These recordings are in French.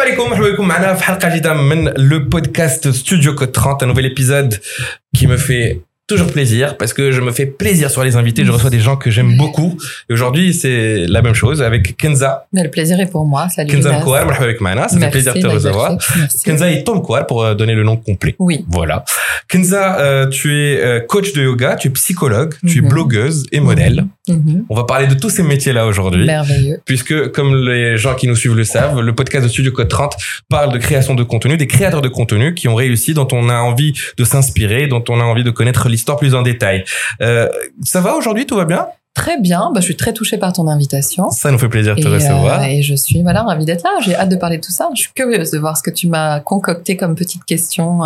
عليكم مرحبا بكم معنا في حلقه جديده من لو بودكاست ستوديو كود 30 un nouvel épisode qui me fait toujours plaisir parce que je me fais plaisir sur les invités. Je reçois des gens que j'aime beaucoup. Et aujourd'hui, c'est la même chose avec Kenza. Mais le plaisir est pour moi. Salut. Kenza Inès. Mkouar, marhaba avec Mana. Ça fait Merci, plaisir de te merci, recevoir. merci. Kenza est Tom Kouar pour euh, donner le nom complet. Oui. Voilà. Kenza, euh, tu es euh, coach de yoga, tu es psychologue, tu es Mhm. blogueuse et modèle. Mhm. On va parler de tous ces métiers-là aujourd'hui. Merveilleux. Puisque, comme les gens qui nous suivent le savent, le podcast de Studio Code 30 parle de création de contenu, des créateurs de contenu qui ont réussi, dont on a envie de s'inspirer, dont on a envie de connaître l'histoire plus en détail. Euh, ça va aujourd'hui Tout va bien? Très bien. Bah, je suis très touchée par ton invitation. Ça nous fait plaisir de Et, te recevoir. euh, et je suis voilà ravie d'être là. J'ai hâte de parler de tout ça. Je suis curieuse de voir ce que tu m'as concocté comme petite question.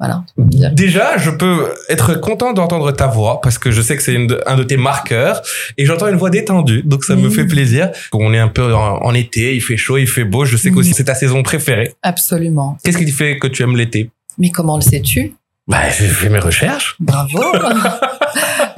Voilà. Déjà, je peux être content d'entendre ta voix parce que je sais que c'est un de tes marqueurs et j'entends une voix détendue, donc ça me fait plaisir. On est un peu en, en été, il fait chaud, il fait beau. Je sais Mhm. qu'aussi c'est ta saison préférée. Absolument. Qu'est-ce qui fait que tu aimes l'été? Mais comment le sais-tu? Bah, j'ai fait mes recherches. Bravo.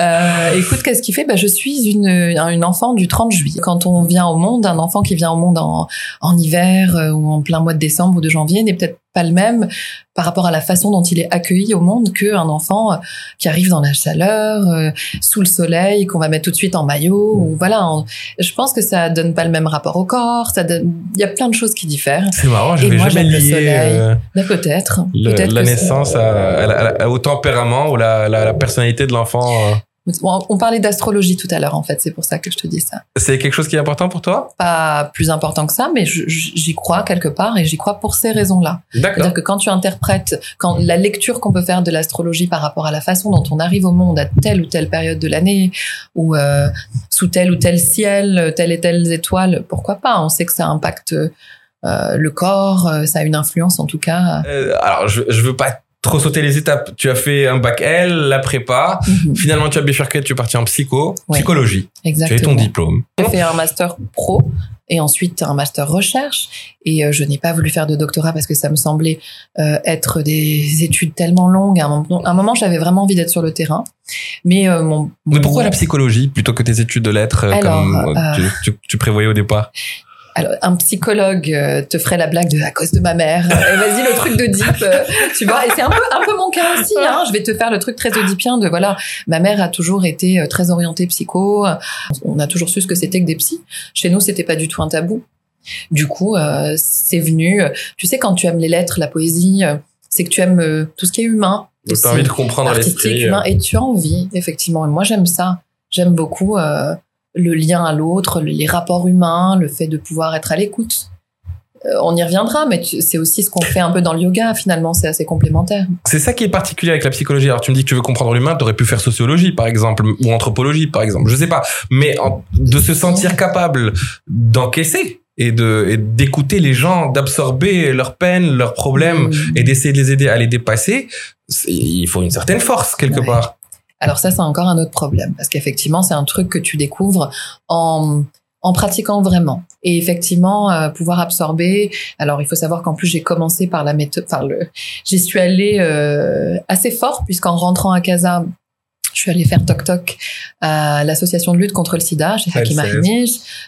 Euh, écoute, qu'est-ce qui fait? Bah, Je suis une, une enfant du 30 juillet. Quand on vient au monde, un enfant qui vient au monde en, en hiver euh, ou en plein mois de décembre ou de janvier n'est peut-être pas le même par rapport à la façon dont il est accueilli au monde qu'un enfant euh, qui arrive dans la chaleur, euh, sous le soleil, qu'on va mettre tout de suite en maillot. Ou voilà, je pense que ça donne pas le même rapport au corps. Ça Il y a plein de choses qui diffèrent. C'est marrant, je vais jamais soleil. euh, peut-être. la naissance à- à au tempérament ou la, la, la personnalité de l'enfant. On parlait d'astrologie tout à l'heure, en fait. C'est pour ça que je te dis ça. C'est quelque chose qui est important pour toi? Pas plus important que ça, mais j'y crois quelque part et j'y crois pour ces raisons-là. D'accord. C'est-à-dire que quand tu interprètes, quand la lecture qu'on peut faire de l'astrologie par rapport à la façon dont on arrive au monde à telle ou telle période de l'année, ou euh, sous tel ou tel ciel, telle et telle étoile, pourquoi pas? On sait que ça impacte euh, le corps, euh, ça a une influence en tout cas. Euh, alors, je, je veux pas trop sauter les étapes. Tu as fait un bac L, la prépa. Mhm, Finalement, tu as bifurqué, tu es parti en psycho, Ouais. psychologie. Tu as eu ton Exactement. diplôme. J'ai fait un master pro et ensuite un master recherche. Et euh, je n'ai pas voulu faire de doctorat parce que ça me semblait euh, être des études tellement longues. À un moment, j'avais vraiment envie d'être sur le terrain. Mais euh, mon, Mais mon- pourquoi la psychologie plutôt que tes études de lettres euh, Alors, comme euh, tu, tu- tu prévoyais au départ? Alors, un psychologue euh, te ferait la blague de à cause de ma mère. Euh, Vas-y, le truc d'Oedipe, euh, tu vois. Et c'est un peu, un peu mon cas aussi. Hein. Je vais te faire le truc très oedipien de voilà, ma mère a toujours été très orientée psycho. On a toujours su ce que c'était que des psys. Chez nous, c'était pas du tout un tabou. Du coup, c'est venu. Tu sais, quand tu aimes les lettres, la poésie, c'est que tu aimes tout ce qui est humain. Donc, aussi t'as envie de comprendre l'esprit. humain, et tu as envie, effectivement. Et moi, j'aime ça. J'aime beaucoup le lien à l'autre, le- les rapports humains, le fait de pouvoir être à l'écoute. Euh, on y reviendra, mais c'est aussi ce qu'on fait un peu dans le yoga, finalement, c'est assez complémentaire. C'est ça qui est particulier avec la psychologie. Alors, tu me dis que tu veux comprendre l'humain, tu aurais pu faire sociologie, par exemple, ou anthropologie, par exemple. Je sais pas. Mais en- de se sentir capable d'encaisser et de d'écouter les gens, d'absorber leurs peines, leurs problèmes Mm. et d'essayer de les aider à les dépasser, il faut une certaine force quelque Ouais. part. Alors ça, c'est encore un autre problème, parce qu'effectivement, c'est un truc que tu découvres en, en pratiquant vraiment. Et effectivement, euh, pouvoir absorber. Alors, il faut savoir qu'en plus, j'ai commencé par la méthode, par le, j'y suis allée euh, assez fort, puisqu'en rentrant à Casa, je suis allée faire toc toc à l'association de lutte contre le SIDA chez Hakim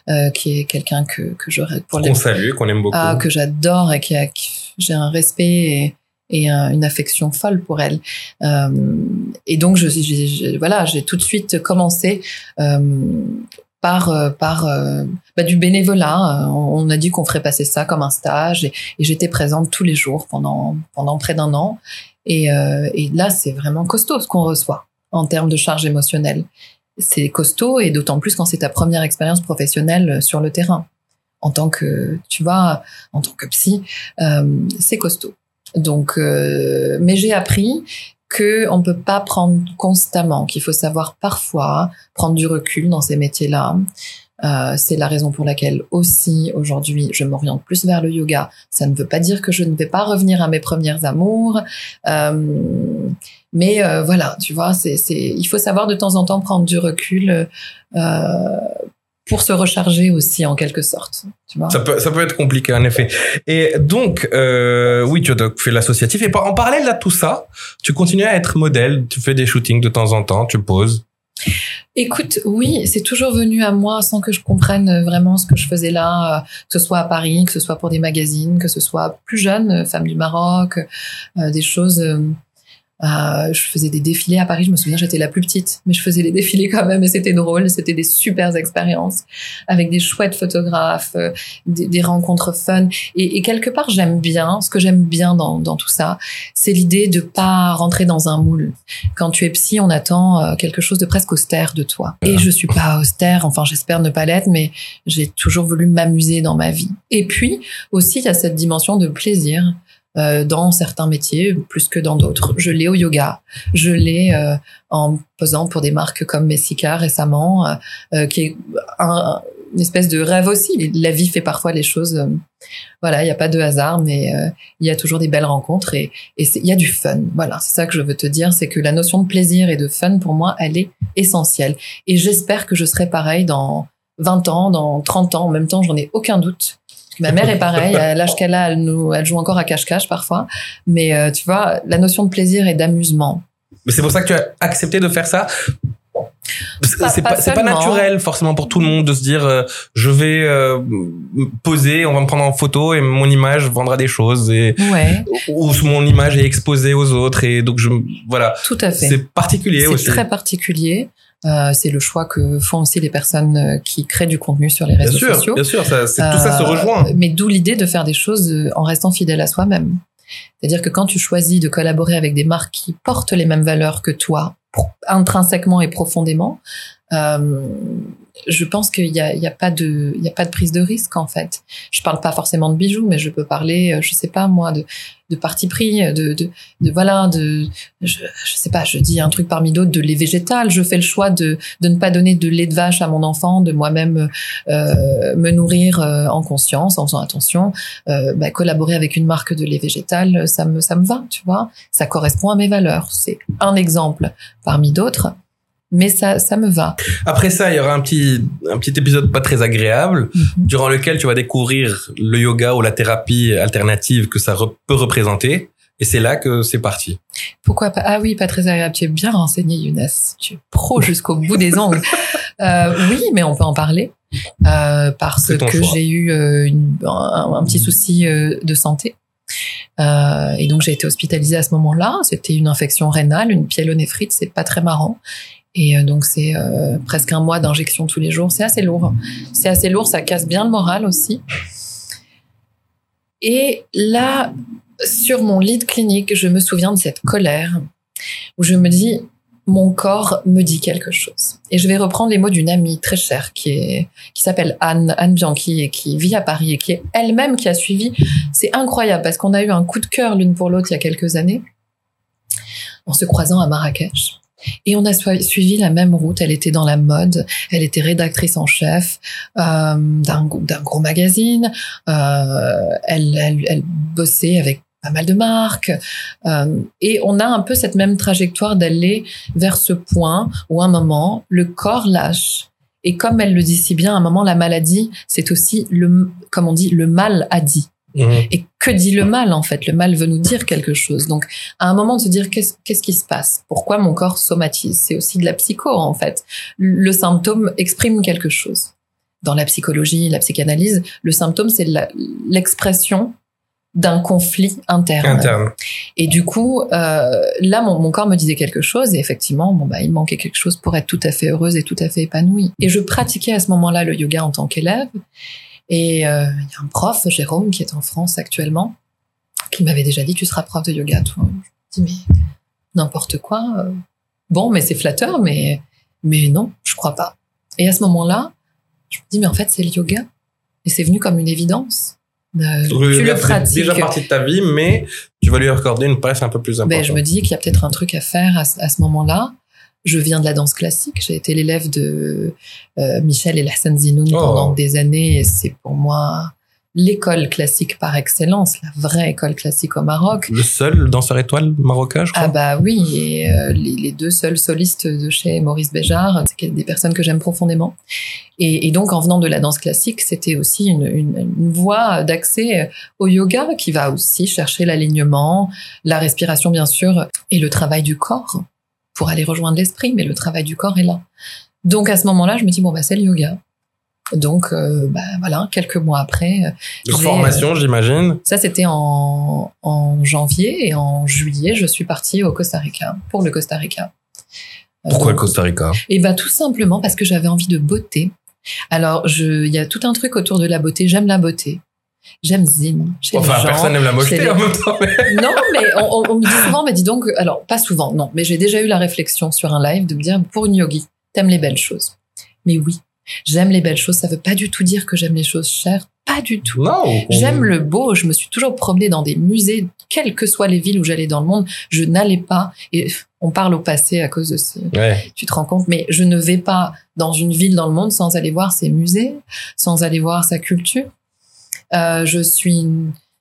euh, qui est quelqu'un que que je pour les Qu'on salue, qu'on aime beaucoup. ah, que j'adore et qui a, qui- j'ai un respect et, et un- une affection folle pour elle. Euh, et donc, voilà, j'ai tout de suite commencé euh, par, euh, par euh, bah, du bénévolat. Euh, On a dit qu'on ferait passer ça comme un stage et, j'étais présente tous les jours pendant, pendant près d'un an. Et, euh, là, c'est vraiment costaud ce qu'on reçoit en termes de charge émotionnelle. C'est costaud et d'autant plus quand c'est ta première expérience professionnelle sur le terrain en tant que, tu vois, en tant que psy, euh, c'est costaud. Donc, euh, mais j'ai appris que on peut pas prendre constamment, qu'il faut savoir parfois prendre du recul dans ces métiers-là. Euh, c'est la raison pour laquelle aussi aujourd'hui je m'oriente plus vers le yoga. Ça ne veut pas dire que je ne vais pas revenir à mes premières amours, euh, mais euh, voilà, tu vois, c'est, il faut savoir de temps en temps prendre du recul euh, pour se recharger aussi en quelque sorte. Tu vois Ça peut, ça peut être compliqué en effet. Et donc, euh, oui, tu as donc fait l'associatif. Et en parallèle à tout ça, tu continues à être modèle. Tu fais des shootings de temps en temps, tu poses. Écoute, oui, c'est toujours venu à moi sans que je comprenne vraiment ce que je faisais là, euh, que ce soit à Paris, que ce soit pour des magazines, que ce soit plus jeune, euh, Femme du Maroc, euh, des choses euh, je faisais des défilés à Paris. Je me souviens, j'étais la plus petite, mais je faisais les défilés quand même et c'était drôle. C'était des super expériences avec des chouettes photographes, euh, des, des, rencontres fun. Et, et quelque part, j'aime bien. Ce que j'aime bien dans, dans, tout ça, c'est l'idée de pas rentrer dans un moule. Quand tu es psy, on attend euh, quelque chose de presque austère de toi. Et je suis pas austère. Enfin, j'espère ne pas l'être, mais j'ai toujours voulu m'amuser dans ma vie. Et puis aussi, il y a cette dimension de plaisir euh, dans certains métiers plus que dans d'autres. Je l'ai au yoga, je l'ai euh, en posant pour des marques comme Messica récemment, euh, euh qui est un, une espèce de rêve aussi. La vie fait parfois les choses. Euh, voilà, il n'y a pas de hasard, mais il y a toujours des belles rencontres et il y a du fun. Voilà, c'est ça que je veux te dire, c'est que la notion de plaisir et de fun pour moi, elle est essentielle. Et j'espère que je serai pareil dans 20 ans, dans 30 ans. En même temps, j'en ai aucun doute Ma mère est pareille, à l'âge qu'elle a, elle, nous, elle joue encore à cache-cache parfois. Mais euh, tu vois, la notion de plaisir et d'amusement. Mais c'est pour ça que tu as accepté de faire ça? C'est pas, pas, pas, naturel forcément pour tout le monde de se dire euh, je vais euh, poser, on va me prendre en photo et mon image vendra des choses et ouais. ou mon image est exposée aux autres et donc je voilà. Tout à fait. C'est particulier aussi. C'est très particulier. Euh, c'est le choix que font aussi les personnes euh, qui créent du contenu sur les réseaux bien sociaux. Bien sûr, ça, tout ça se euh, rejoint. Mais d'où l'idée de faire des choses en restant fidèle à soi-même. C'est-à-dire que quand tu choisis de collaborer avec des marques qui portent les mêmes valeurs que toi, intrinsèquement et profondément, euh, je pense qu'il n'y a, y a, pas de, il y a pas de prise de risque en fait. Je parle pas forcément de bijoux, mais je peux parler, je sais pas moi, de, de parti pris, de, de, voilà, de, je, je, sais pas, je dis un truc parmi d'autres, de lait végétal. Je fais le choix de, de ne pas donner de lait de vache à mon enfant, de moi-même euh, me nourrir euh, en conscience, en faisant attention. Euh, bah, collaborer avec une marque de lait végétal, ça me, ça me va, tu vois. Ça correspond à mes valeurs. C'est un exemple parmi d'autres mais ça, ça me va. Après ça, il y aura un petit, un petit épisode pas très agréable, -hmm. durant lequel tu vas découvrir le yoga ou la thérapie alternative que ça re peut représenter. Et c'est là que c'est parti. Pourquoi pas? Ah oui, pas très agréable. Tu es bien renseigné, Younes. Tu es pro jusqu'au bout des ongles. Euh, oui, mais on peut en parler. Euh, parce que j'ai eu euh, une, un, un, petit souci euh, de santé. Et donc j'ai été hospitalisée à ce moment-là. C'était une infection rénale, une pyélonéphrite. C'est pas très marrant. Et euh, donc c'est euh, presque un mois d'injection tous les jours. C'est assez lourd. C'est assez lourd, ça casse bien le moral aussi. Et là, sur mon lit de clinique, je me souviens de cette colère où je me dis, mon corps me dit quelque chose. Et je vais reprendre les mots d'une amie très chère qui est qui s'appelle Anne Anne Bianchi et qui vit à Paris et qui est elle-même qui a suivi. C'est incroyable parce qu'on a eu un coup de cœur l'une pour l'autre il y a quelques années en se croisant à Marrakech. Et on a suivi la même route. Elle était dans la mode. Elle était rédactrice en chef euh, d'un gros magazine. Euh, elle, elle, bossait avec pas mal de marques. Euh, et on a un peu cette même trajectoire d'aller vers ce point où à un moment, le corps lâche. Et comme elle le dit si bien, à un moment, la maladie, c'est aussi le, comme on dit, le mal a dit. Mmh. Et que dit le mal en fait? Le mal veut nous dire quelque chose. Donc à un moment de se dire qu'est-ce qui se passe? Pourquoi mon corps somatise? C'est aussi de la psycho en fait. Le symptôme exprime quelque chose. Dans la psychologie, la psychanalyse, le symptôme c'est l'expression d'un conflit interne. interne. Et du coup, euh, là, mon, mon, corps me disait quelque chose et effectivement, bon bah, il manquait quelque chose pour être tout à fait heureuse et tout à fait épanouie. Et je pratiquais à ce moment-là le yoga en tant qu'élève. Et euh, il y a un prof, Jérôme, qui est en France actuellement, qui m'avait déjà dit tu seras prof de yoga. Toi. Je me dis mais n'importe quoi. Euh. Bon, mais c'est flatteur, mais mais non, je crois pas. Et à ce moment-là, je me dis mais en fait c'est le yoga et c'est venu comme une évidence. Euh, tu le pratiques. déjà partie de ta vie, mais tu vas lui accorder une place un peu plus importante. Ben, je me dis qu'il y a peut-être un truc à faire à, à ce moment-là. Je viens de la danse classique. J'ai été l'élève de euh, Michel et Hassan Zinoun oh. pendant des années. Et c'est pour moi l'école classique par excellence, la vraie école classique au Maroc. Le seul danseur étoile marocain, je crois. Ah bah oui, et euh, les, les, deux seuls solistes de chez Maurice Béjart, c'est des personnes que j'aime profondément. Et, et, donc en venant de la danse classique, c'était aussi une, une, une voie d'accès au yoga qui va aussi chercher l'alignement, la respiration bien sûr, et le travail du corps pour aller rejoindre l'esprit, mais le travail du corps est là. Donc à ce moment-là, je me dis bon bah c'est le yoga. Donc euh, bah, voilà, quelques mois après. euh, Donc, formation, j'imagine. Ça c'était en, en janvier et en juillet, je suis partie au Costa Rica pour le Costa Rica. Euh, Pourquoi le Costa Rica? Et bah tout simplement parce que j'avais envie de beauté. Alors il y a tout un truc autour de la beauté. J'aime la beauté. J'aime zine. Enfin, gens. personne n'aime la mocheté en même temps. mais- Non, mais on, on- on me dit souvent, mais dis donc, alors pas souvent, non, mais j'ai déjà eu la réflexion sur un live de me dire, pour une yogi, t'aimes les belles choses. Mais oui, j'aime les belles choses. Ça veut pas du tout dire que j'aime les choses chères. Pas du tout. Non. on- J'aime le beau. Je me suis toujours promenée dans des musées, quelles que soient les villes où j'allais dans le monde. Je n'allais pas, et on parle au passé à cause de ce, Ouais. tu te rends compte, mais je ne vais pas dans une ville dans le monde sans aller voir ses musées, sans aller voir sa culture. Euh, je suis,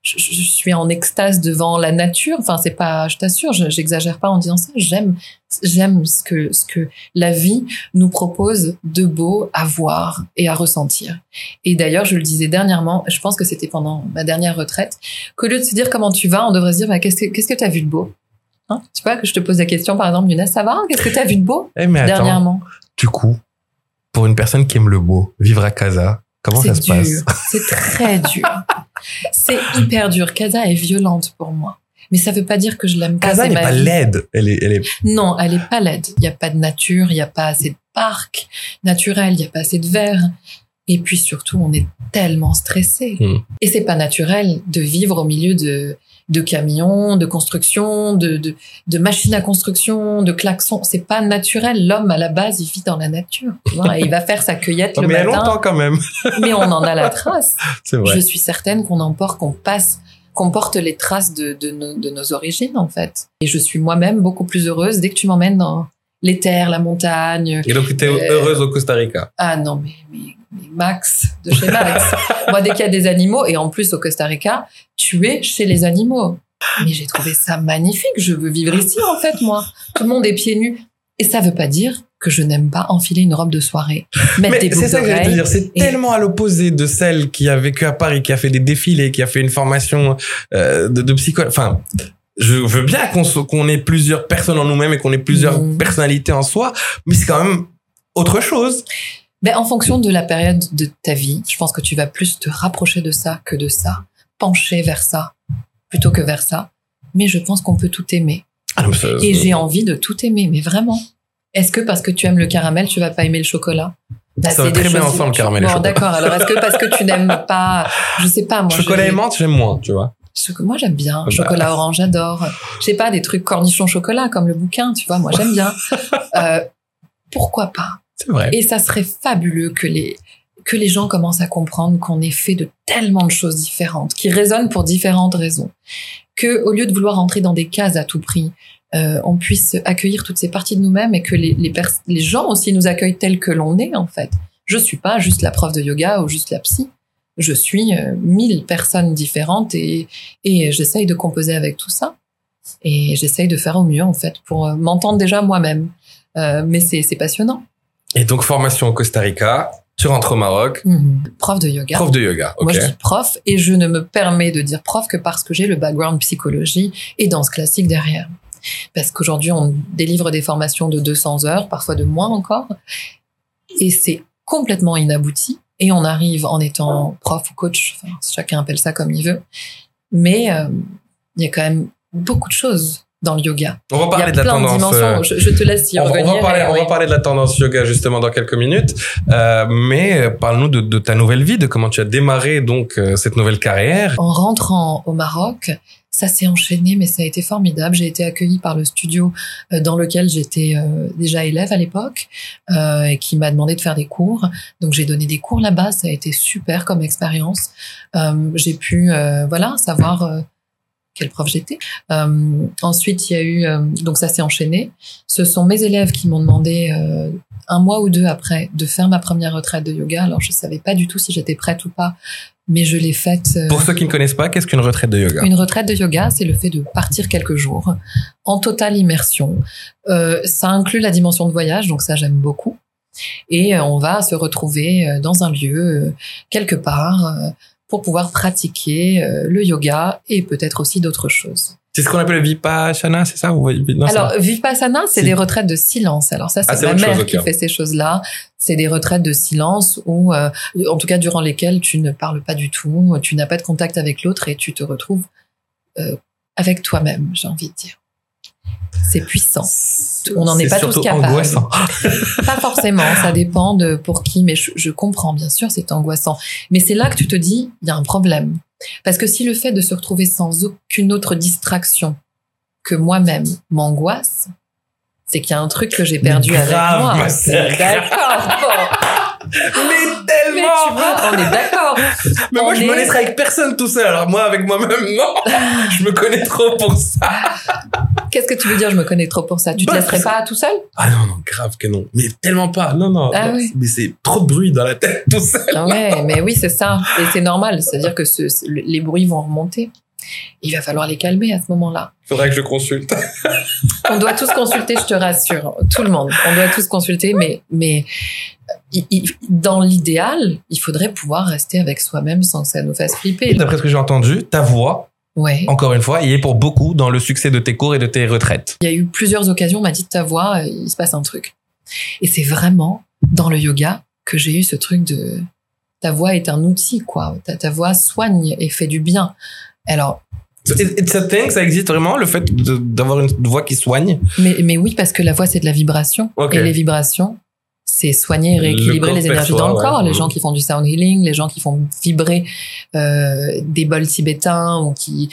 je, je suis en extase devant la nature. Enfin, c'est pas, je t'assure, je- j'exagère pas en disant ça. J'aime, j'aime ce que ce que la vie nous propose de beau à voir et à ressentir. Et d'ailleurs, je le disais dernièrement, je pense que c'était pendant ma dernière retraite, qu'au lieu de se dire comment tu vas, on devrait se dire bah, qu'est-ce que qu'est-ce que t'as vu de beau? Hein? Tu vois que je te pose la question, par exemple, Younes, ça va? Qu'est-ce que t'as vu de beau? Eh, mais attends, dernièrement du coup, pour une personne qui aime le beau, vivre à Casa, comment ça se C'est dur. passe C'est très dur. C'est hyper dur. Casa est violente pour moi. Mais ça veut pas dire que je l'aime pas. C'est n'est pas laide. Elle est, elle est. Non, elle est pas laide. Il y a pas de nature, il y a pas assez de parcs naturels, il y a pas assez de verre. Et puis surtout, on est tellement stressé. Hmm. Et c'est pas naturel de vivre au milieu de de camions, de construction, de, de, de machines à construction, de klaxons. C'est pas naturel. L'homme, à la base, il vit dans la nature. tu vois, et il va faire sa cueillette Oh, le mais matin. longtemps quand même. Mais on en a la trace. C'est vrai. Je suis certaine qu'on emporte, qu'on passe, qu'on porte les traces de, de, nos, de nos origines, en fait. Et je suis moi-même beaucoup plus heureuse dès que tu m'emmènes dans les terres, la montagne. Et donc, tu étais Euh, heureuse au Costa Rica. Ah non, mais, mais, mais Max, de chez Max. moi, dès qu'il y a des animaux, et en plus au Costa Rica, tu es chez les animaux. Mais j'ai trouvé ça magnifique. Je veux vivre ici, en fait, moi. Tout le monde est pieds nus. Et ça veut pas dire que je n'aime pas enfiler une robe de soirée, mettre des Mais c'est ça que j'allais te dire. C'est Et- tellement à l'opposé de celle qui a vécu à Paris, qui a fait des défilés, qui a fait une formation euh, de, de psycho. Enfin, je veux bien qu'on ait plusieurs personnes en nous-mêmes et qu'on ait plusieurs Mhm. personnalités en soi, mais c'est quand même autre chose. Ben, en fonction de la période de ta vie, je pense que tu vas plus te rapprocher de ça que de ça, pencher vers ça plutôt que vers ça. Mais je pense qu'on peut tout aimer. Ah, ça- Et j'ai envie de tout aimer, mais vraiment. Est-ce que parce que tu aimes le caramel, tu vas pas aimer le chocolat? Bah, Ça va très bien ensemble, le caramel et Bon, chocolat. d'accord. Alors, est-ce que parce que tu n'aimes pas, je sais pas, moi. Chocolat et menthe, j'aime moins, tu vois. Moi, j'aime bien. Bah. Chocolat orange, j'adore. Je sais pas, des trucs cornichons chocolat, comme le bouquin, tu vois, moi, j'aime bien. Euh, pourquoi pas? Et ça serait fabuleux que les, que les gens commencent à comprendre qu'on est fait de tellement de choses différentes, qui résonnent pour différentes raisons. Que, au lieu de vouloir entrer dans des cases à tout prix, euh, on puisse accueillir toutes ces parties de nous-mêmes et que les, les, gens aussi nous accueillent tels que l'on est, en fait. Je suis pas juste la prof de yoga ou juste la psy. Je suis euh, mille personnes différentes et, et j'essaye de composer avec tout ça. Et j'essaye de faire au mieux, en fait, pour euh, m'entendre déjà moi-même. Euh, mais c'est passionnant. Et donc, formation au Costa Rica, tu rentres au Maroc, Mhm. Prof de yoga. prof de yoga. Ok. Moi, je dis prof et je ne me permets de dire prof que parce que j'ai le background psychologie et danse classique derrière. Parce qu'aujourd'hui, on délivre des formations de 200 heures, parfois de moins encore, et c'est complètement inabouti. Et on arrive en étant prof ou coach, enfin, chacun appelle ça comme il veut, mais euh, il y a quand même beaucoup de choses dans le yoga. On va parler de la tendance. euh, Je, je te laisse y on, va- on revenir. va parler, et on va parler de la tendance yoga justement dans quelques minutes, Euh, mais euh, parle-nous de, de ta nouvelle vie, de comment tu as démarré donc euh, cette nouvelle carrière. En rentrant au Maroc, ça s'est enchaîné, mais ça a été formidable. J'ai été accueillie par le studio euh, dans lequel j'étais déjà élève à l'époque euh, et qui m'a demandé de faire des cours. Donc j'ai donné des cours là-bas. Ça a été super comme expérience. Euh, j'ai pu, euh, voilà, savoir euh, quel prof j'étais. Euh, ensuite, il y a eu, euh, donc ça s'est enchaîné. Ce sont mes élèves qui m'ont demandé euh, un mois ou deux après de faire ma première retraite de yoga. Alors je savais pas du tout si j'étais prête ou pas, mais je l'ai faite. euh, Pour ceux qui ne connaissent pas, qu'est-ce qu'une retraite de yoga? Une retraite de yoga, c'est le fait de partir quelques jours en totale immersion. Euh, ça inclut la dimension de voyage, donc ça j'aime beaucoup. Et euh, on va se retrouver dans un lieu quelque part pour pouvoir pratiquer euh, le yoga et peut-être aussi d'autres choses. C'est ce qu'on appelle le vipassana, c'est ça non, Alors, vipassana, c'est Si. des retraites de silence. Alors ça, c'est Ah, ma mère chose, qui fait ces choses-là. C'est des retraites de silence où, euh, en tout cas, durant lesquelles tu ne parles pas du tout, tu n'as pas de contact avec l'autre et tu te retrouves euh, avec toi-même, j'ai envie de dire. C'est puissant. On n'en est pas tous capables. angoissant. Pas forcément, ça dépend de pour qui, mais je, je comprends, bien sûr, c'est angoissant. Mais c'est là que tu te dis, il y a un problème. Parce que si le fait de se retrouver sans aucune autre distraction que moi-même m'angoisse, c'est qu'il y a un truc que j'ai perdu Mais avec grave, moi. D'accord. Mais Mais tellement tu vois, on est d'accord. Mais moi, je me est- laisserai avec personne tout seul. Alors moi, avec moi-même, non. je me connais trop pour ça. Qu'est-ce que tu veux dire? Je me connais trop pour ça. Tu te Bah, laisserais c'est- pas tout seul? Ah non, non, grave que non. Mais tellement pas. Non, non. Ah non. oui. Mais c'est trop de bruit dans la tête tout seul. Ah Ouais, mais oui, c'est ça. Et c'est normal. C'est-à-dire que ce- les bruits vont remonter. Il va falloir les calmer à ce moment-là. Faudrait que je consulte. On doit tous consulter, je te rassure. Tout le monde. On doit tous consulter, mais, mais il- il- dans l'idéal, il faudrait pouvoir rester avec soi-même sans que ça nous fasse flipper. D'après ce que j'ai entendu, ta voix, Ouais. encore une fois, y est pour beaucoup dans le succès de tes cours et de tes retraites. Il y a eu plusieurs occasions, on m'a dit de ta voix, euh, il se passe un truc. Et c'est vraiment dans le yoga que j'ai eu ce truc de ta voix est un outil, quoi. Ta, ta voix soigne et fait du bien. Alors, It- It's a thing, ça existe vraiment, le fait d'avoir une voix qui soigne? mais, mais oui, parce que la voix, c'est de la vibration. Et les vibrations, c'est soigner et rééquilibrer Le les énergies dans le ouais. corps. Les Mhm. gens qui font du sound healing, les gens qui font vibrer euh, des bols tibétains ou qui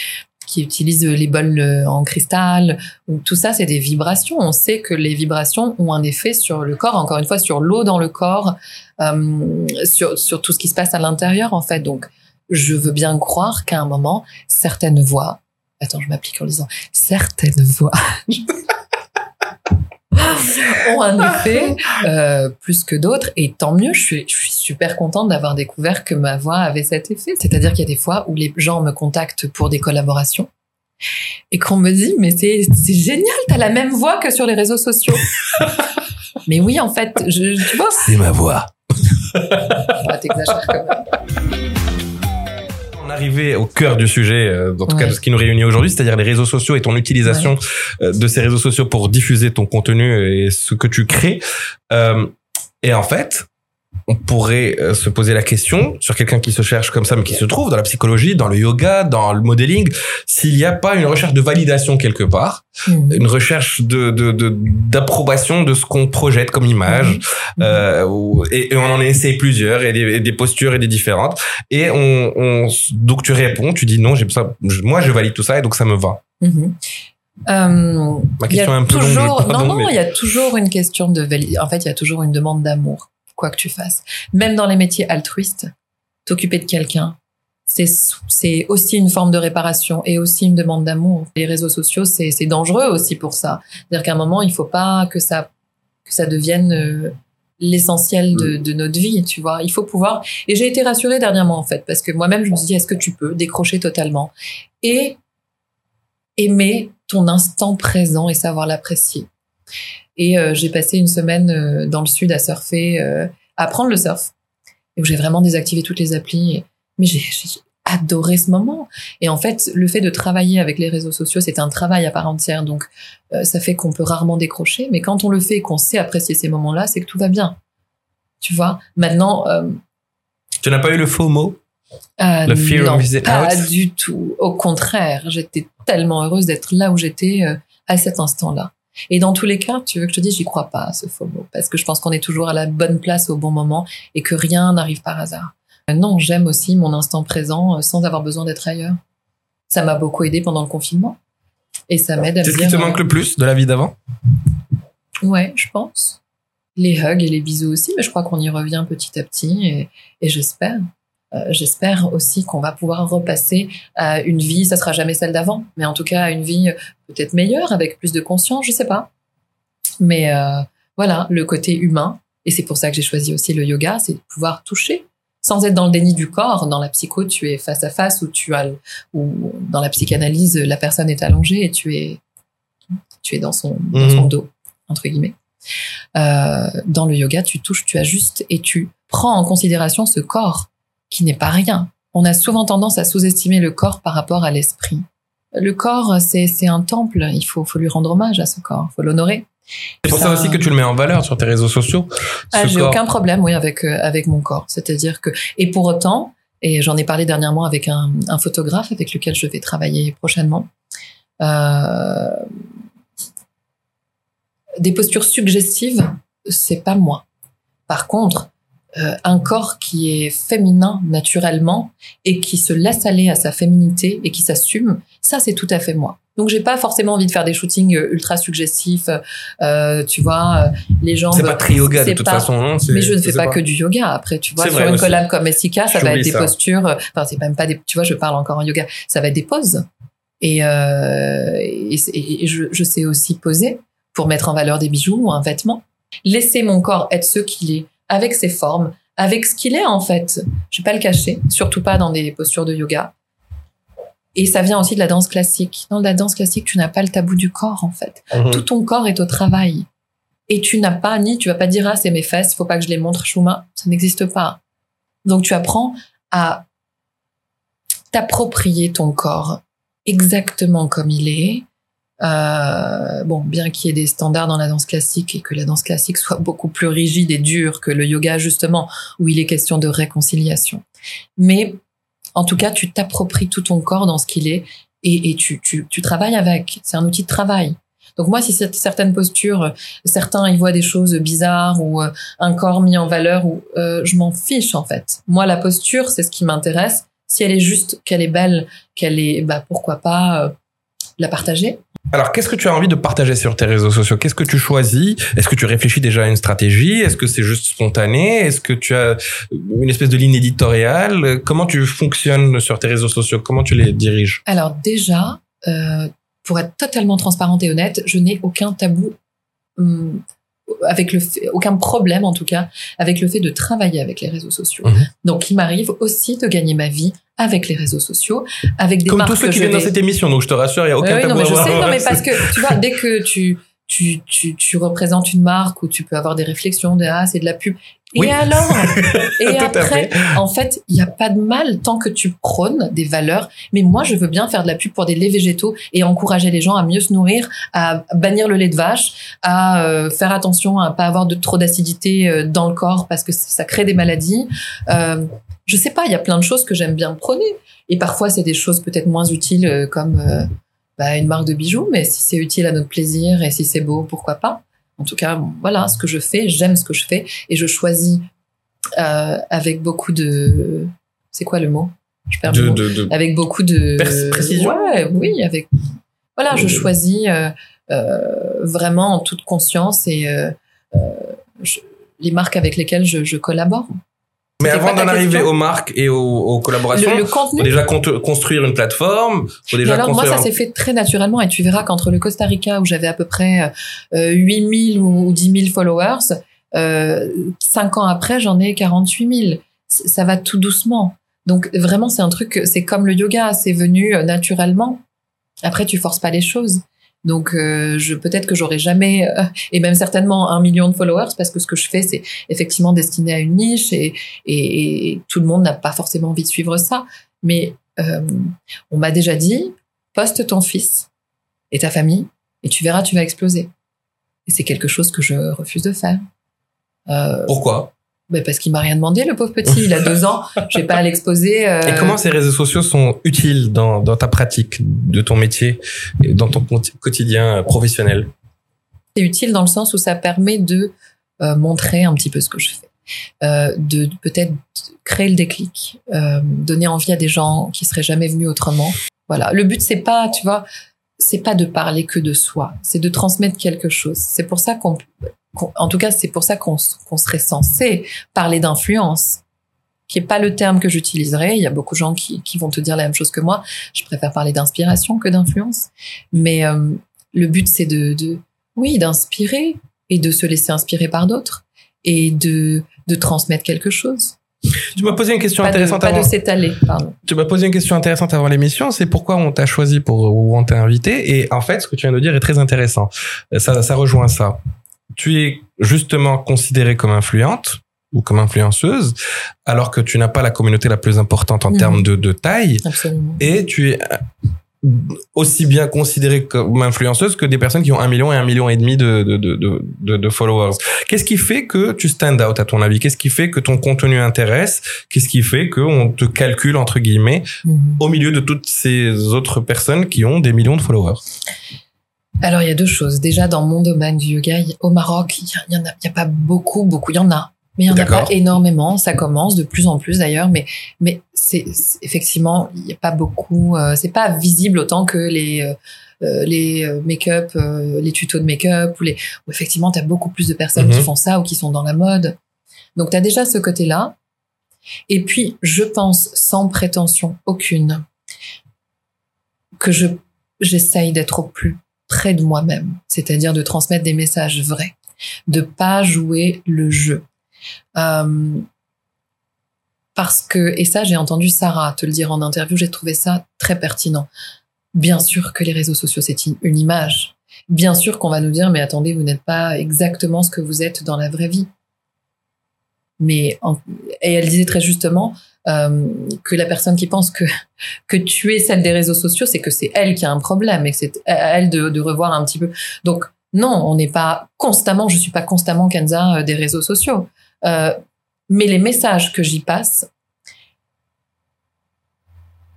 qui utilisent les bols euh, en cristal, ou tout ça, c'est des vibrations. On sait que les vibrations ont un effet sur le corps, encore une fois, sur l'eau dans le corps, euh, sur, sur tout ce qui se passe à l'intérieur, en fait. Donc, je veux bien croire qu'à un moment, certaines voix, attends, je m'applique en disant, certaines voix ont un effet euh, plus que d'autres et tant mieux je suis, je suis super contente d'avoir découvert que ma voix avait cet effet. C'est-à-dire qu'il y a des fois où les gens me contactent pour des collaborations et qu'on me dit mais c'est c'est génial t'as la même voix que sur les réseaux sociaux. Mais oui en fait je, tu vois. C'est ma voix. Ah, t'exagères quand même On arrivait au cœur du sujet, euh, en tout cas de ce qui nous réunit aujourd'hui, c'est-à-dire les réseaux sociaux et ton utilisation euh, de ces réseaux sociaux pour diffuser ton contenu et ce que tu crées. Euh, et en fait, on pourrait euh, se poser la question sur quelqu'un qui se cherche comme ça, mais qui se trouve dans la psychologie, dans le yoga, dans le modeling, s'il n'y a pas une recherche de validation quelque part, Mhm. une recherche de de- de- d'approbation de, ce qu'on projette comme image. Mhm. Euh, et, et on en essaie plusieurs et des, et des postures et des différentes et on, on donc tu réponds tu dis non j'ai ça je- moi je valide tout ça et donc ça me va Mhm. Euh, ma y a question est un peu longue pardon, non, non, mais- il y a toujours une question de validation. En fait, il y a toujours une demande d'amour, quoi que tu fasses. Même dans les métiers altruistes, t'occuper de quelqu'un, c'est, c'est aussi une forme de réparation et aussi une demande d'amour. Les réseaux sociaux, c'est, c'est dangereux aussi pour ça. C'est-à-dire qu'à un moment, il faut pas que ça, que ça devienne euh, l'essentiel de, de notre vie, tu vois. Il faut pouvoir. Et j'ai été rassurée dernièrement, en fait, parce que moi-même, je me suis dit, est-ce que tu peux décrocher totalement et aimer ton instant présent et savoir l'apprécier? Et euh, j'ai passé une semaine euh, dans le sud à surfer, euh, à apprendre le surf, et où j'ai vraiment désactivé toutes les applis. Mais j'ai adoré ce moment. Et en fait, le fait de travailler avec les réseaux sociaux, c'est un travail à part entière. Donc, euh, ça fait qu'on peut rarement décrocher. Mais quand on le fait et qu'on sait apprécier ces moments-là, c'est que tout va bien. Tu vois? Maintenant, euh, tu n'as pas eu le faux mot? Le fear of non, missing pas out? du tout. Au contraire, j'étais tellement heureuse d'être là où j'étais à cet instant-là. Et dans tous les cas, tu veux que je te dise, j'y crois pas à ce faux mot, parce que je pense qu'on est toujours à la bonne place au bon moment et que rien n'arrive par hasard. Non, j'aime aussi mon instant présent euh, sans avoir besoin d'être ailleurs. Ça m'a beaucoup aidé pendant le confinement et ça m'aide à c'est me ce qui dire. te manque le plus de la vie d'avant? Ouais, je pense. Les hugs et les bisous aussi, mais je crois qu'on y revient petit à petit et, et j'espère. Euh, j'espère aussi qu'on va pouvoir repasser à une vie, ça sera jamais celle d'avant, mais en tout cas à une vie peut-être meilleure, avec plus de conscience, je sais pas. Mais euh, voilà, le côté humain, et c'est pour ça que j'ai choisi aussi le yoga, c'est de pouvoir toucher sans être dans le déni du corps. Dans la psycho, tu es face à face, ou tu as, ou dans la psychanalyse, la personne est allongée et tu es, tu es dans son, dans Mhm. son dos, entre guillemets. Euh, dans le yoga, tu touches, tu ajustes et tu prends en considération ce corps qui n'est pas rien. On a souvent tendance à sous-estimer le corps par rapport à l'esprit. le corps, c'est un temple. Il faut faut lui rendre hommage à ce corps. faut l'honorer. C'est pour ça, aussi que tu le mets en valeur sur tes réseaux sociaux. Ah, j'ai aucun problème, oui, avec euh, avec mon corps. C'est-à-dire que et pour autant, et j'en ai parlé dernièrement avec un, un, photographe avec lequel je vais travailler prochainement. Euh, des postures suggestives, c'est pas moi. Par contre, euh, un corps qui est féminin naturellement et qui se laisse aller à sa féminité et qui s'assume, ça c'est tout à fait moi. Donc j'ai pas forcément envie de faire des shootings euh, ultra suggestifs, euh, tu vois, les gens. C'est pas très yoga de toute façon, non Mais je ne fais pas, que du yoga. Après, tu vois, sur une collab comme Essika, ça va être des postures. Enfin, c'est même pas des. Tu vois, je parle encore en yoga. Ça va être des poses. Et, euh, et, et je, je sais aussi poser pour mettre en valeur des bijoux ou un vêtement. Laisser mon corps être ce qu'il est avec ses formes, avec ce qu'il est en fait. Je vais pas le cacher, surtout pas dans des postures de yoga. Et ça vient aussi de la danse classique. Dans la danse classique, tu n'as pas le tabou du corps en fait. Mhm. Tout ton corps est au travail. Et tu n'as pas ni, tu vas pas dire ah c'est mes fesses, faut pas que je les montre chouma, ça n'existe pas. Donc tu apprends à t'approprier ton corps exactement comme il est, euh, bon, bien qu'il y ait des standards dans la danse classique et que la danse classique soit beaucoup plus rigide et dure que le yoga justement, où il est question de réconciliation. Mais en tout cas, tu t'appropries tout ton corps dans ce qu'il est et, tu, travailles avec. C'est un outil de travail. Donc moi, si certaines postures, certains y voient des choses bizarres ou euh, un corps mis en valeur, ou euh, je m'en fiche en fait. Moi, la posture, c'est ce qui m'intéresse. Si elle est juste, qu'elle est belle, qu'elle est, bah pourquoi pas euh, la partager. Alors, qu'est-ce que tu as envie de partager sur tes réseaux sociaux? Qu'est-ce que tu choisis? Est-ce que tu réfléchis déjà à une stratégie? Est-ce que c'est juste spontané? Est-ce que tu as une espèce de ligne éditoriale? Comment tu fonctionnes sur tes réseaux sociaux? Comment tu les diriges? Alors déjà, euh, pour être totalement transparente et honnête, je n'ai aucun tabou. Hum, avec le fait, aucun problème en tout cas avec le fait de travailler avec les réseaux sociaux. Mhm. Donc il m'arrive aussi de gagner ma vie avec les réseaux sociaux, avec des Comme marques tous ceux qui viennent dans cette émission, donc je te rassure, il n'y a aucun oui, tabou non, mais je sais, avoir. non, mais parce que tu vois, dès que tu tu, tu, tu représentes une marque où tu peux avoir des réflexions de ah c'est de la pub. Et Oui. alors? Et après en fait il n'y a pas de mal tant que tu prônes des valeurs. Mais moi je veux bien faire de la pub pour des laits végétaux et encourager les gens à mieux se nourrir à bannir le lait de vache à euh, faire attention à pas avoir de trop d'acidité euh, dans le corps parce que ça ça crée des maladies. Euh, je sais pas il y a plein de choses que j'aime bien prôner et parfois c'est des choses peut-être moins utiles euh, comme euh, bah, une marque de bijoux, mais si c'est utile à notre plaisir et si c'est beau, pourquoi pas. En tout cas, bon, voilà, ce que je fais, j'aime ce que je fais et je choisis euh, avec beaucoup de... C'est quoi le mot? Je perds De, de, de- Avec beaucoup de... Précision. Ouais, oui, avec... Voilà, je choisis euh, vraiment en toute conscience et je- les marques avec lesquelles je, je collabore. Mais avant d'en arriver aux marques et aux, aux collaborations, Le, le faut déjà con- construire une plateforme, faut déjà alors, moi, ça un- s'est fait très naturellement et tu verras qu'entre le Costa Rica où j'avais à peu près euh, 8000 ou, ou 10 000 followers, euh, cinq ans après, j'en ai 48 000. C- Ça va tout doucement. Donc, vraiment, c'est un truc, c'est comme le yoga, c'est venu euh, naturellement. Après, tu forces pas les choses. Donc, euh, peut-être que j'aurai jamais, euh, et même certainement un million de followers, parce que ce que je fais, c'est effectivement destiné à une niche, et, tout le monde n'a pas forcément envie de suivre ça. Mais euh, on m'a déjà dit, poste ton fils et ta famille, et tu verras, tu vas exploser. Et c'est quelque chose que je refuse de faire. Pourquoi? Ben parce qu'il m'a rien demandé, le pauvre petit. Il a deux ans. Je vais pas à l'exposer. euh, Et comment ces réseaux sociaux sont utiles dans, dans ta pratique de ton métier et dans ton quoti- quotidien euh, professionnel? C'est utile dans le sens où ça permet de euh, montrer un petit peu ce que je fais, euh, de, de peut-être créer le déclic, donner envie à des gens qui seraient jamais venus autrement. Voilà. Le but c'est pas, tu vois, c'est pas de parler que de soi, c'est de transmettre quelque chose. C'est pour ça qu'on, qu'on- en tout cas, c'est pour ça qu'on serait censé parler d'influence qui est pas le terme que j'utiliserais. Il y a beaucoup de gens qui, qui vont te dire la même chose que moi. Je préfère parler d'inspiration que d'influence. Mais euh, le but, c'est de, de, oui, d'inspirer et de se laisser inspirer par d'autres et de, de transmettre quelque chose. Tu m'as posé une question Pas de, intéressante pas avant. de s'étaler, pardon. Tu m'as posé une question intéressante avant l'émission, c'est pourquoi on t'a choisi pour ou on t'a invité. Et en fait, ce que tu viens de dire est très intéressant. Euh, Ça, ça rejoint ça. Tu es justement considérée comme influente ou comme influenceuse, alors que tu n'as pas la communauté la plus importante en Mhm. termes de, de taille, Absolument. et tu es aussi bien considérées comme influenceuses que des personnes qui ont un million et un million et demi de, de, de, de, de followers. Qu'est-ce qui fait que tu stand out à ton avis? Qu'est-ce qui fait que ton contenu intéresse? Qu'est-ce qui fait qu'on te calcule entre guillemets Mhm. au milieu de toutes ces autres personnes qui ont des millions de followers? Alors, il y a deux choses. Déjà, dans mon domaine du yoga, au Maroc, il y, a- il y en a, y a pas beaucoup, beaucoup. Il y en a, mais il y en a pas énormément. Ça commence de plus en plus d'ailleurs, mais mais c'est effectivement, il y a pas beaucoup. euh, c'est pas visible autant que les euh, euh, les euh, make-up, euh, les tutos de make-up ou les. Où effectivement, t'as beaucoup plus de personnes Mhm. qui font ça ou qui sont dans la mode. Donc, t'as déjà ce côté-là. Et puis, je pense, sans prétention aucune, que je j'essaye d'être au plus près de moi-même, c'est-à-dire de transmettre des messages vrais, de pas jouer le jeu. Euh, parce que, et ça j'ai entendu Sarah te le dire en interview, j'ai trouvé ça très pertinent. Bien sûr que les réseaux sociaux c'est une, une image. Bien sûr qu'on va nous dire mais attendez vous n'êtes pas exactement ce que vous êtes dans la vraie vie. Mais et elle disait très justement euh, que la personne qui pense que que tu es celle des réseaux sociaux, c'est que c'est elle qui a un problème et que c'est à elle de, de revoir un petit peu. Donc non, on n'est pas constamment, je suis pas constamment Kenza euh, des réseaux sociaux, Euh, mais les messages que j'y passe,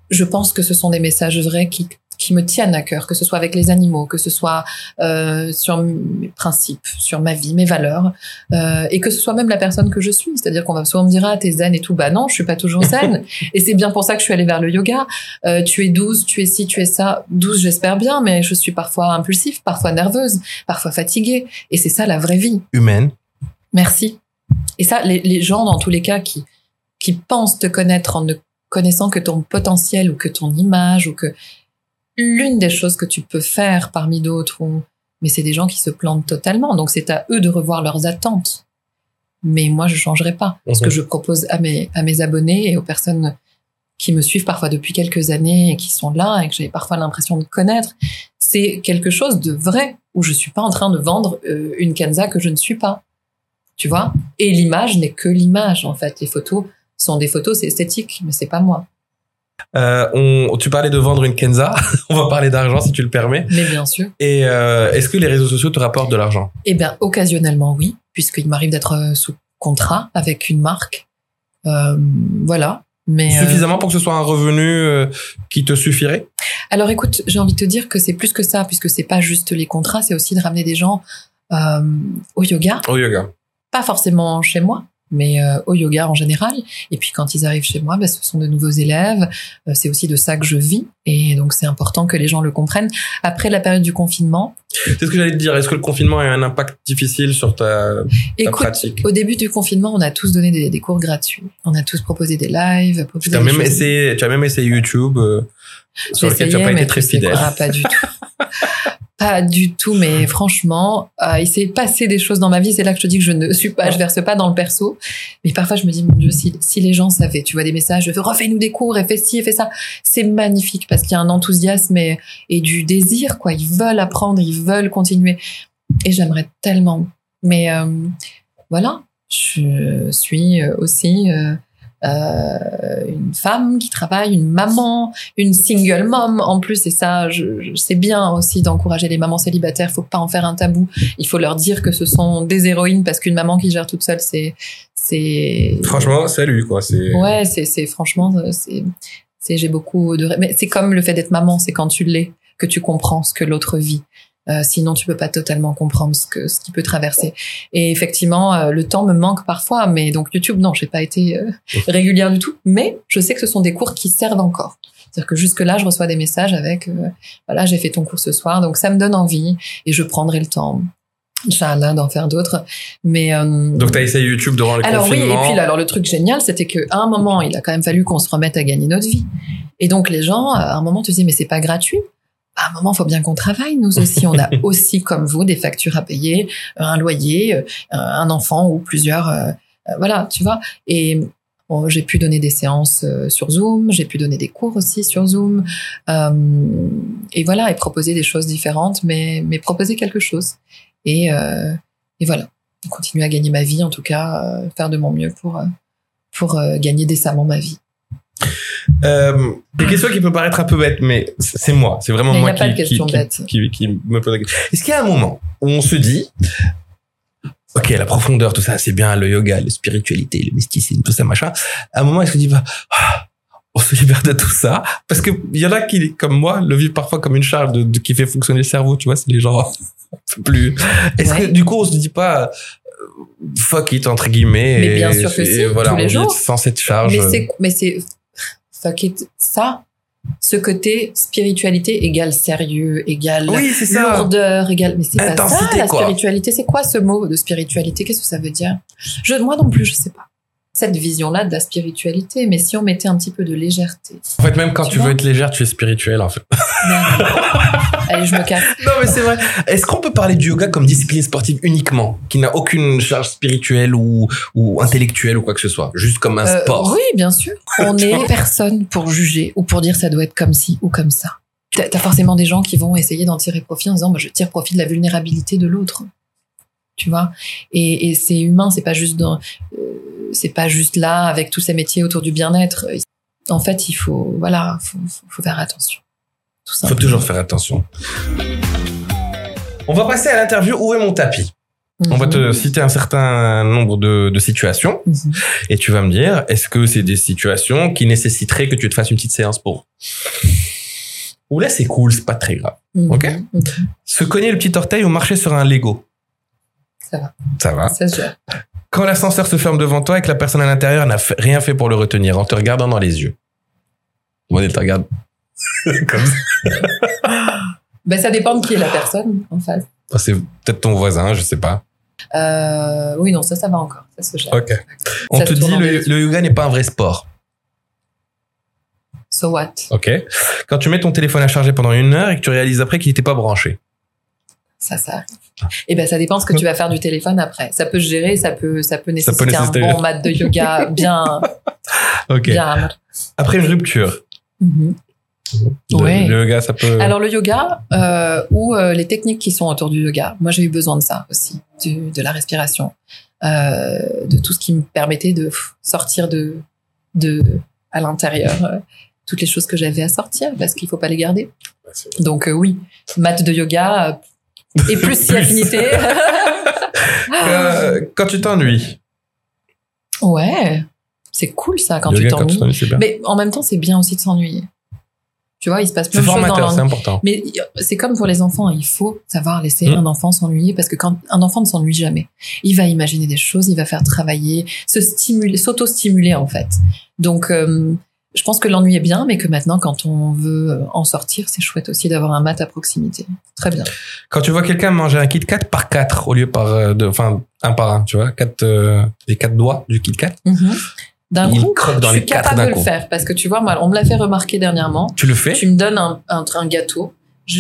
je pense que ce sont des messages vrais qui qui me tiennent à cœur, que ce soit avec les animaux, que ce soit euh, sur mes principes, sur ma vie, mes valeurs, euh, et que ce soit même la personne que je suis. C'est-à-dire qu'on va souvent me dire ah t'es zen et tout, bah non, je suis pas toujours zen. et c'est bien pour ça que je suis allée vers le yoga. Euh, tu es douce, tu es ci, tu es ça. Douce, j'espère bien, mais je suis parfois impulsive, parfois nerveuse, parfois fatiguée. Et c'est ça la vraie vie. humaine. Merci. Et ça, les, les gens, dans tous les cas, qui, qui pensent te connaître en ne connaissant que ton potentiel ou que ton image ou que l'une des choses que tu peux faire parmi d'autres, mais c'est des gens qui se plantent totalement. Donc c'est à eux de revoir leurs attentes. Mais moi, je changerai pas. Ce Mhm. que je propose à mes, à mes abonnés et aux personnes qui me suivent parfois depuis quelques années et qui sont là et que j'ai parfois l'impression de connaître, c'est quelque chose de vrai où je suis pas en train de vendre euh, une Kenza que je ne suis pas. Tu vois? Et l'image n'est que l'image, en fait. Les photos sont des photos, c'est esthétique, mais c'est pas moi. Euh, on, tu parlais de vendre une Kenza. on va parler d'argent si tu le permets. Mais bien sûr. Et euh, est-ce que les réseaux sociaux te rapportent de l'argent? Eh bien, occasionnellement, oui, puisqu'il m'arrive d'être euh, sous contrat avec une marque. Euh, voilà. Mais, Suffisamment pour que ce soit un revenu qui te suffirait? Alors écoute, j'ai envie de te dire que c'est plus que ça, puisque c'est pas juste les contrats, c'est aussi de ramener des gens au yoga. au yoga Pas forcément chez moi, mais euh, au yoga en général. Et puis quand ils arrivent chez moi, ben, ce sont de nouveaux élèves. Euh, c'est aussi de ça que je vis. Et donc c'est important que les gens le comprennent. Après la période du confinement, C'est ce que j'allais te dire. Est-ce que le confinement a un impact difficile sur ta, ta écoute, pratique? au début du confinement, on a tous donné des, des cours gratuits. On a tous proposé des lives. proposé Tu as des même essayé, tu as même essayé YouTube euh, sur lequel tu n'as pas été très fidèle. quoi, pas du tout. pas du tout, mais franchement, euh, il s'est passé des choses dans ma vie. C'est là que je te dis que je ne suis pas, je verse pas dans le perso. Mais parfois, je me dis, mon Dieu, si, si les gens savaient, tu vois des messages, refais-nous des cours et fais ci et fais ça. C'est magnifique parce qu'il y a un enthousiasme et, et du désir, quoi. Ils veulent apprendre, ils veulent continuer. Et j'aimerais tellement. Mais euh, voilà, je suis aussi euh, euh, une femme qui travaille, une maman, une single mom en plus. Et ça, je, je sais bien aussi d'encourager les mamans célibataires. Faut pas en faire un tabou. Il faut leur dire que ce sont des héroïnes parce qu'une maman qui gère toute seule, c'est, c'est. Franchement, salut quoi. C'est Ouais, c'est, c'est franchement, c'est, c'est, j'ai beaucoup de, mais c'est comme le fait d'être maman, c'est quand tu l'es que tu comprends ce que l'autre vit. Euh, sinon, tu peux pas totalement comprendre ce que ce qui peut traverser. Et effectivement, euh, le temps me manque parfois. Mais donc YouTube, non, j'ai pas été euh, régulière du tout. Mais je sais que ce sont des cours qui servent encore. C'est-à-dire que jusque là, je reçois des messages avec, euh, voilà, j'ai fait ton cours ce soir, donc ça me donne envie et je prendrai le temps, Inch'Allah, d'en faire d'autres. Mais euh, Donc tu as essayé YouTube durant le alors oui, confinement. et puis là, alors le truc génial, c'était qu'à un moment, il a quand même fallu qu'on se remette à gagner notre vie. Et donc les gens, à un moment, tu dis mais c'est pas gratuit. À un moment, faut bien qu'on travaille. Nous aussi, on a aussi, comme vous, des factures à payer, un loyer, euh, un enfant ou plusieurs. euh, euh, voilà, tu vois. Et bon, j'ai pu donner des séances euh, sur Zoom, j'ai pu donner des cours aussi sur Zoom, euh, et voilà, et proposer des choses différentes, mais mais proposer quelque chose. Et euh, et voilà, continuer à gagner ma vie, en tout cas, euh, faire de mon mieux pour pour gagner décemment ma vie. Euh, une question qui peut paraître un peu bête, mais c'est moi. C'est vraiment Mais moi qui, qui, qui, qui me pose la question. Est-ce qu'il y a un moment où on se dit, ok, la profondeur, tout ça, c'est bien, le yoga, la spiritualité, le mysticisme, tout ça, machin. À un moment, est-ce qu'on dit, bah, ah, on se libère de tout ça Parce que il y en a qui, comme moi, le vivent parfois comme une charge de, de- qui fait fonctionner le cerveau, tu vois, c'est les gens plus. Est-ce que du coup, on se dit pas, euh, fuck it, entre guillemets, Mais bien et- sûr que et si, voilà, tous les on vit jours. sans cette charge. Mais c'est, mais c'est, fuck it, ça, ce côté spiritualité égale sérieux, égale Oui, lourdeur, égale, mais c'est pas ça, la quoi. spiritualité. C'est quoi ce mot de spiritualité? Qu'est-ce que ça veut dire? Je, moi non plus, je sais pas. Cette vision-là de la spiritualité, mais si on mettait un petit peu de légèreté. En fait, même quand Tu veux être légère, tu es spirituel, en fait. Non, non, non. Allez, je me casse. Non, mais c'est vrai. Est-ce qu'on peut parler du yoga comme discipline sportive uniquement, qui n'a aucune charge spirituelle ou, ou intellectuelle ou quoi que ce soit, juste comme un Euh, sport? oui, bien sûr. On n'est personne pour juger ou pour dire ça doit être comme ci ou comme ça. T'as forcément des gens qui vont essayer d'en tirer profit en disant moi, je tire profit de la vulnérabilité de l'autre. Tu vois? Et, et c'est humain, c'est pas juste dans, euh, c'est pas juste là avec tous ces métiers autour du bien-être. En fait, il faut voilà, faut, faire attention. Il faut toujours faire attention. On va passer à l'interview Où est mon tapis? On va te Mhm. citer un certain nombre de, de situations Mhm. et tu vas me dire est-ce que c'est des situations qui nécessiteraient que tu te fasses une petite séance pour Ou là c'est cool, c'est pas très grave. Mhm. Ok? Se cogner le petit orteil ou marcher sur un Lego? Ça va, Ça va. ça se gère. Quand l'ascenseur se ferme devant toi et que la personne à l'intérieur n'a rien fait pour le retenir, en te regardant dans les yeux. Moi, elle te regarde comme ça. Ben, ça dépend de qui est la personne en face. Ah, C'est peut-être ton voisin, je sais pas. Euh, oui, non, ça, ça va encore. Ça se gère. On Ça te dit le, le yoga n'est pas un vrai sport. So what? Ok. Quand tu mets ton téléphone à charger pendant une heure et que tu réalises après qu'il n'était pas branché. Ça, ça arrive. Et ben, ça dépend ce que tu vas faire du téléphone après. Ça peut se gérer, ça peut, ça peut nécessiter, nécessiter- un bon mat de yoga bien, Ok. bien. Après une rupture. Mhm. Le, Ouais. le yoga, ça peut. Alors le yoga euh, ou euh, les techniques qui sont autour du yoga. Moi, j'ai eu besoin de ça aussi, du- de la respiration, euh, de tout ce qui me permettait de sortir de, de à l'intérieur toutes les choses que j'avais à sortir parce qu'il faut pas les garder. Donc euh, oui, mat de yoga et plus si affinité. Euh, quand tu t'ennuies. ouais, c'est cool ça quand tu t'ennuies. Mais en même temps, c'est bien aussi de s'ennuyer. Tu vois, il se passe plein de choses dans c'est important. Mais c'est comme pour les enfants, il faut savoir laisser Mm. un enfant s'ennuyer parce que quand un enfant ne s'ennuie jamais, il va imaginer des choses, il va faire travailler, se stimuler, s'auto-stimuler en fait. Donc, euh, je pense que l'ennui est bien, mais que maintenant, quand on veut en sortir, c'est chouette aussi d'avoir un mat à proximité. Très bien. Quand tu vois quelqu'un manger un Kit Kat par quatre au lieu par euh, de, enfin un par un, tu vois, quatre euh, les quatre doigts du Kit Kat. Mhm. D'un coup, croque dans je les suis quatre capable de le faire parce que tu vois, moi, on me l'a fait remarquer dernièrement. Tu le fais? Tu me donnes un, un, un gâteau.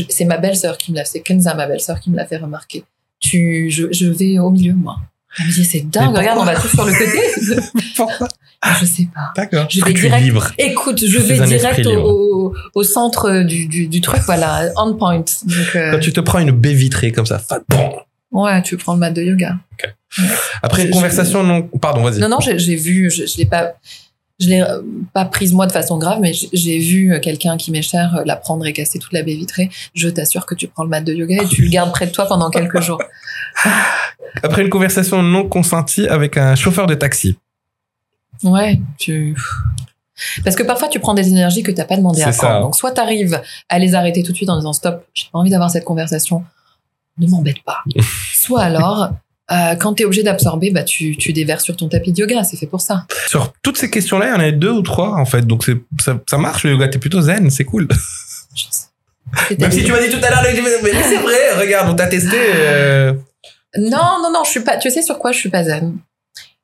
C'est ma belle-sœur qui me l'a fait. Kenza, ma belle-sœur, qui me l'a fait remarquer. Tu, je, je vais au milieu, moi. Elle me dit, c'est dingue, Mais regarde, on va tous sur le côté. Pourquoi je sais pas. D'accord. Je vais direct- libre. Écoute, je vais direct au, au, centre du, du, du truc, voilà, on point. Donc, euh, Quand tu te prends une baie vitrée comme ça, fat, bon. ouais, tu prends le mat de yoga. Après une conversation non, pardon, vas-y. Non, non, j'ai j'ai vu, je, je l'ai pas, je l'ai euh, pas prise moi de façon grave, mais j'ai- vu quelqu'un qui m'est cher euh, la prendre et casser toute la baie vitrée. Je t'assure que tu prends le mat de yoga et tu le gardes près de toi pendant quelques jours. Après une conversation non consentie avec un chauffeur de taxi. Ouais, tu. Parce que parfois tu prends des énergies que t'as pas demandé à ça. Donc soit t'arrives à les arrêter tout de suite en disant stop, j'ai pas envie d'avoir cette conversation, ne m'embête pas. soit alors, euh, quand t'es obligé d'absorber, bah tu, tu déverses sur ton tapis de yoga, c'est fait pour ça. Sur toutes ces questions-là, il y en a deux ou trois en fait. Donc c'est ça, ça marche le yoga, t'es plutôt zen, c'est cool. Je sais. Même si tu m'as dit tout à l'heure, mais c'est vrai, regarde, on t'a testé. euh, Non, non, non, je suis pas. Tu sais sur quoi je suis pas zen?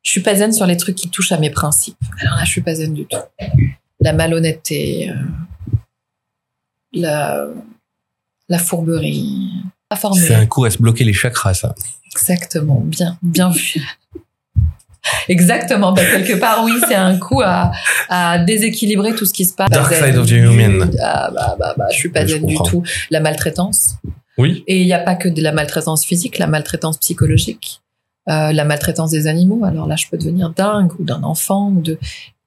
Je suis pas zen sur les trucs qui touchent à mes principes. Alors là, je suis pas zen du tout. La malhonnêteté, euh, la, la fourberie, formule. C'est un coup à se bloquer les chakras, ça. Exactement, bien, bien vu. Exactement, bah, quelque part, oui, c'est un coup à, à déséquilibrer tout ce qui se passe. Dark side of the human. Ah, bah, bah, bah, je suis pas zen du tout. La maltraitance. Oui. Et il n'y a pas que de la maltraitance physique, la maltraitance psychologique, euh, la maltraitance des animaux. Alors là, je peux devenir dingue ou d'un enfant ou de.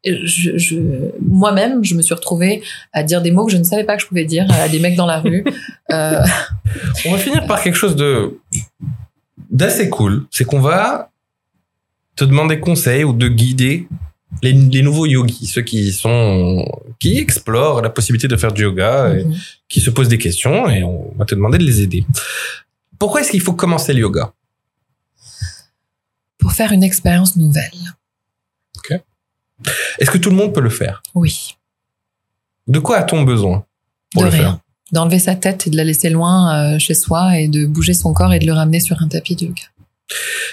Je, je, moi-même, je me suis retrouvée à dire des mots que je ne savais pas que je pouvais dire à des mecs dans la rue. Euh, On va finir par quelque chose de d'assez cool. C'est qu'on va te demander conseil ou de guider les, les nouveaux yogis, ceux qui sont qui explorent la possibilité de faire du yoga, et mhm. qui se posent des questions, et on va te demander de les aider. Pourquoi est-ce qu'il faut commencer le yoga? Pour faire une expérience nouvelle. Est-ce que tout le monde peut le faire? Oui, De quoi a-t-on besoin pour de le rien. faire? D'enlever sa tête et de la laisser loin euh, chez soi et de bouger son corps et de le ramener sur un tapis de yoga.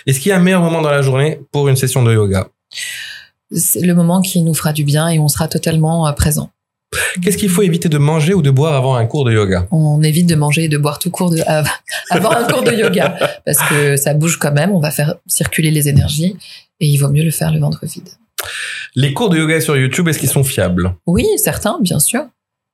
Est-ce qu'il y a un meilleur moment dans la journée pour une session de yoga? C'est le moment qui nous fera du bien et on sera totalement euh, présent. Qu'est-ce qu'il faut éviter de manger ou de boire avant un cours de yoga? On évite de manger et de boire tout court de, av- avant un cours de yoga parce que ça bouge quand même, on va faire circuler les énergies et il vaut mieux le faire le ventre vide. Les cours de yoga sur YouTube, est-ce qu'ils sont fiables? Oui, certains, bien sûr.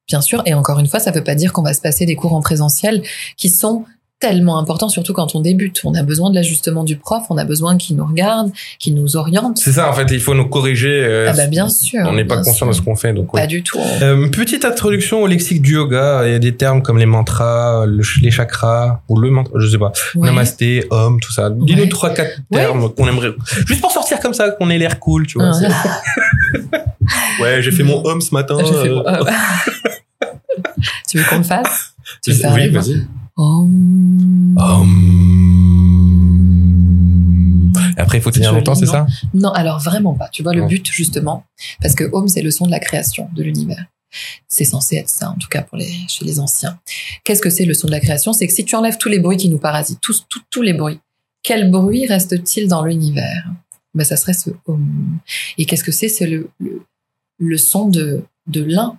Bien sûr. Et encore une fois, ça ne veut pas dire qu'on va se passer des cours en présentiel qui sont tellement importants, surtout quand on débute. On a besoin de l'ajustement du prof, on a besoin qu'il nous regarde, qu'il nous oriente. C'est ça, en fait, il faut nous corriger. euh, Ah bah bien sûr. on n'est pas conscient sûr. de ce qu'on fait, donc. Pas du tout. Euh, petite introduction au lexique du yoga. Il y a des termes comme les mantras, le ch- les chakras, ou le mantra, je sais pas. Ouais. Namasté, homme, tout ça. Dis-nous Ouais. trois, quatre Ouais. termes qu'on aimerait. Juste pour sortir comme ça, qu'on ait l'air cool, tu vois. Ah. Ouais, j'ai fait mon homme ce matin. Fait euh, tu veux qu'on le fasse? Tu Oui, vas-y. Om. Et après, il faut tenir longtemps, c'est non ça? Non, alors vraiment pas. Tu vois le but justement, parce que Om c'est le son de la création de l'univers. C'est censé être ça, en tout cas pour les chez les anciens. Qu'est-ce que c'est le son de la création? C'est que si tu enlèves tous les bruits qui nous parasitent, tous tous, tous les bruits, quel bruit reste-t-il dans l'univers? Ben ça serait ce Om. Et qu'est-ce que c'est? C'est le, le le son de de l'un.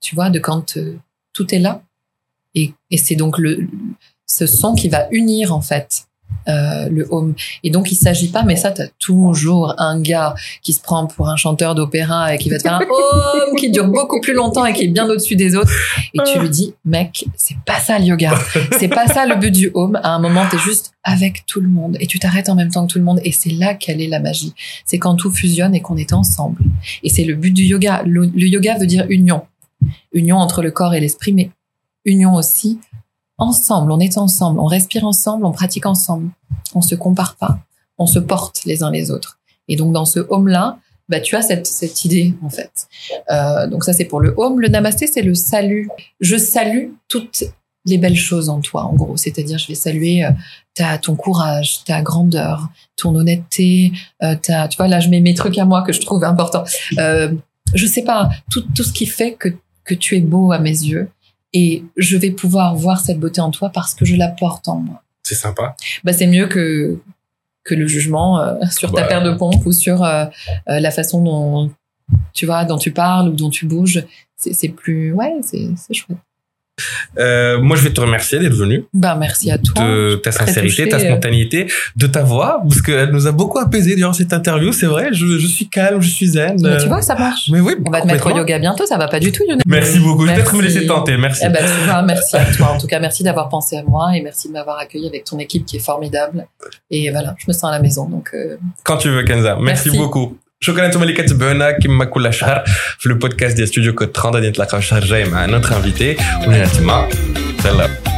Tu vois, de quand euh, tout est là? Et, et c'est donc le ce son qui va unir en fait euh, le home. Et donc, il s'agit pas, mais ça, t'as toujours un gars qui se prend pour un chanteur d'opéra et qui va te faire un home qui dure beaucoup plus longtemps et qui est bien au-dessus des autres. Et tu lui dis, mec, c'est pas ça le yoga. C'est pas ça le but du home. À un moment, t'es juste avec tout le monde et tu t'arrêtes en même temps que tout le monde. Et c'est là qu'elle est la magie. C'est quand tout fusionne et qu'on est ensemble. Et c'est le but du yoga. Le, le yoga veut dire union. Union entre le corps et l'esprit, mais union aussi ensemble, on est ensemble, on respire ensemble, on pratique ensemble, on se compare pas, on se porte les uns les autres. Et donc dans ce home là, bah tu as cette cette idée en fait. Euh, donc ça c'est pour le home. Le namasté c'est le salut. Je salue toutes les belles choses en toi en gros. C'est-à-dire je vais saluer euh, ta ton courage, ta grandeur, ton honnêteté, euh, ta tu vois là je mets mes trucs à moi que je trouve importants. Euh, je sais pas tout tout ce qui fait que que tu es beau à mes yeux et je vais pouvoir voir cette beauté en toi parce que je la porte en moi. C'est sympa. Bah, c'est mieux que que le jugement euh, sur ta paire de pompes ou sur euh, euh, la façon dont tu vois dont tu parles ou dont tu bouges. C'est plus ouais, c'est c'est chouette. Euh, moi, je vais te remercier d'être venu, Bah merci à toi. de ta sincérité, touchée, ta euh. spontanéité, de ta voix, parce qu'elle nous a beaucoup apaisé durant cette interview. C'est vrai, je, je suis calme, je suis zen. Mais tu vois ça marche. Mais oui, On va te mettre au yoga bientôt, ça va pas du tout. Younes. Merci beaucoup. Je vais peut-être me laisser tenter. Merci. Eh ben, tu vois, merci à toi. En tout cas, merci d'avoir pensé à moi et merci de m'avoir accueilli avec ton équipe qui est formidable. Et voilà, je me sens à la maison. Donc, euh, Quand tu veux, Kenza. Merci, Merci. beaucoup. شكرا انتم اللي كتبعونا كما كل شهر في البودكاست ديال ستوديو كود 30 غادي نتلاقاو الشهر الجاي مع نوتر انفيتي ونحن تما سلام